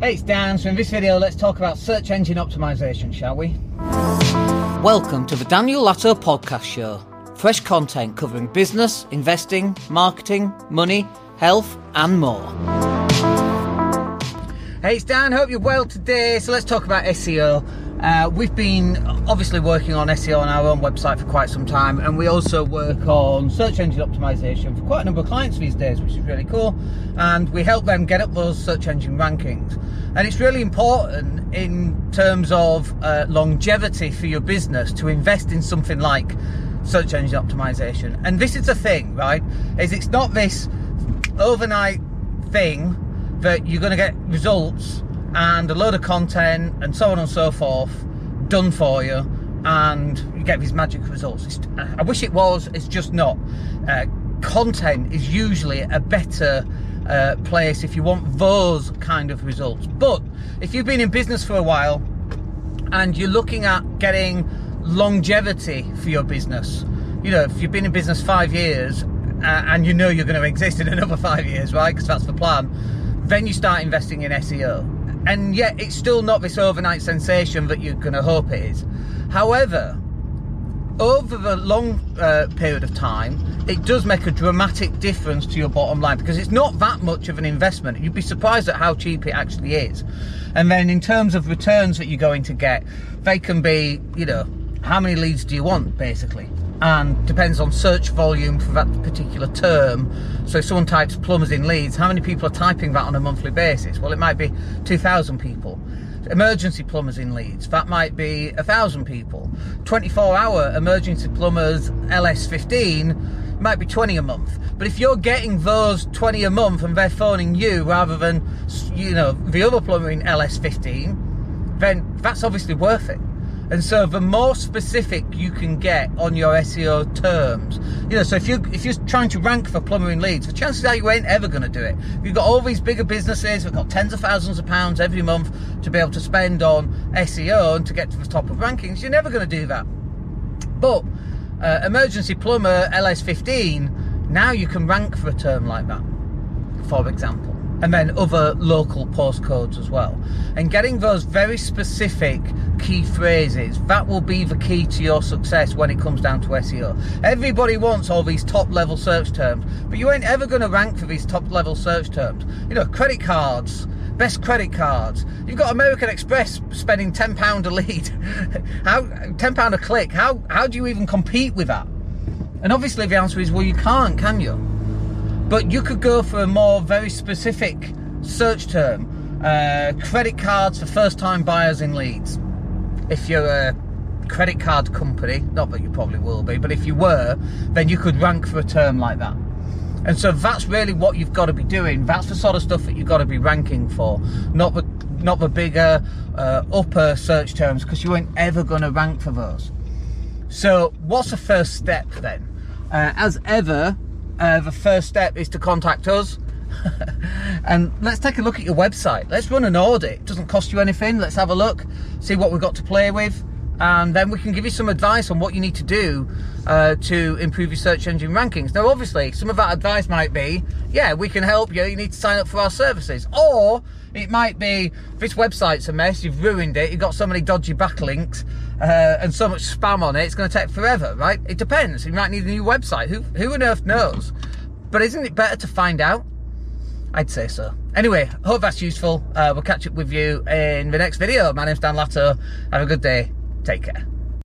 Hey, it's Dan. So in this video, let's talk about search engine optimization, shall we? Welcome to the Daniel Latto Podcast Show. Fresh content covering business, investing, marketing, money, health, and more. Hey, it's Dan. Hope you're well today. So let's talk about SEO. Uh, we've been obviously working on SEO on our own website for quite some time, and we also work on search engine optimization for quite a number of clients these days, which is really cool. And we help them get up those search engine rankings. And it's really important in terms of uh, longevity for your business to invest in something like search engine optimization. And this is the thing, right? Is it's not this overnight thing that you're going to get results and a load of content and so on and so forth done for you and you get these magic results. It's, I wish it was, it's just not. Uh, content is usually a better uh, place if you want those kind of results. But if you've been in business for a while and you're looking at getting longevity for your business, you know, if you've been in business five years uh, and you know you're going to exist in another five years, right? Because that's the plan, then you start investing in SEO and yet it's still not this overnight sensation that you're going to hope it is. However, over the long uh, period of time, it does make a dramatic difference to your bottom line because it's not that much of an investment. You'd be surprised at how cheap it actually is. And then in terms of returns that you're going to get, they can be, you know, how many leads do you want basically? And depends on search volume for that particular term. So if someone types plumbers in Leeds, how many people are typing that on a monthly basis? Well, it might be 2,000 people. Emergency plumbers in Leeds, that might be 1,000 people. 24 hour emergency plumbers LS15 might be 20 a month. But if you're getting those 20 a month and they're phoning you rather than, you know, the other plumber in LS15, then that's obviously worth it. And so the more specific you can get on your SEO terms, you know, so if you if you're trying to rank for plumber in Leeds, the chances are you ain't ever going to do it. You've got all these bigger businesses, we've got tens of thousands of pounds every month to be able to spend on SEO and to get to the top of rankings. You're never going to do that. But uh, emergency plumber LS15, now you can rank for a term like that, for example and then other local postcodes as well. And getting those very specific key phrases, that will be the key to your success when it comes down to SEO. Everybody wants all these top level search terms, but you ain't ever going to rank for these top level search terms. You know, credit cards, best credit cards. You've got American Express spending £10 a lead. how £10 a click. How how do you even compete with that? And obviously the answer is well you can't, can you? But you could go for a more very specific search term. Uh, credit cards for first time buyers in Leeds. If you're a credit card company, not that you probably will be, but if you were, then you could rank for a term like that. And so that's really what you've got to be doing. That's the sort of stuff that you've got to be ranking for, not the not the bigger uh, upper search terms, because you ain't ever going to rank for those. So what's the first step then? Uh, as ever, uh, the first step is to contact us. and let's take a look at your website. Let's run an audit. It doesn't cost you anything. Let's have a look, see what we've got to play with, and then we can give you some advice on what you need to do uh, to improve your search engine rankings. Now, obviously, some of that advice might be, yeah, we can help you. You need to sign up for our services, or it might be this website's a mess. You've ruined it. You've got so many dodgy backlinks uh, and so much spam on it. It's going to take forever, right? It depends. You might need a new website. Who who on earth knows? But isn't it better to find out? I'd say so. Anyway, hope that's useful. Uh, we'll catch up with you in the next video. My name's Dan Latto. Have a good day. Take care.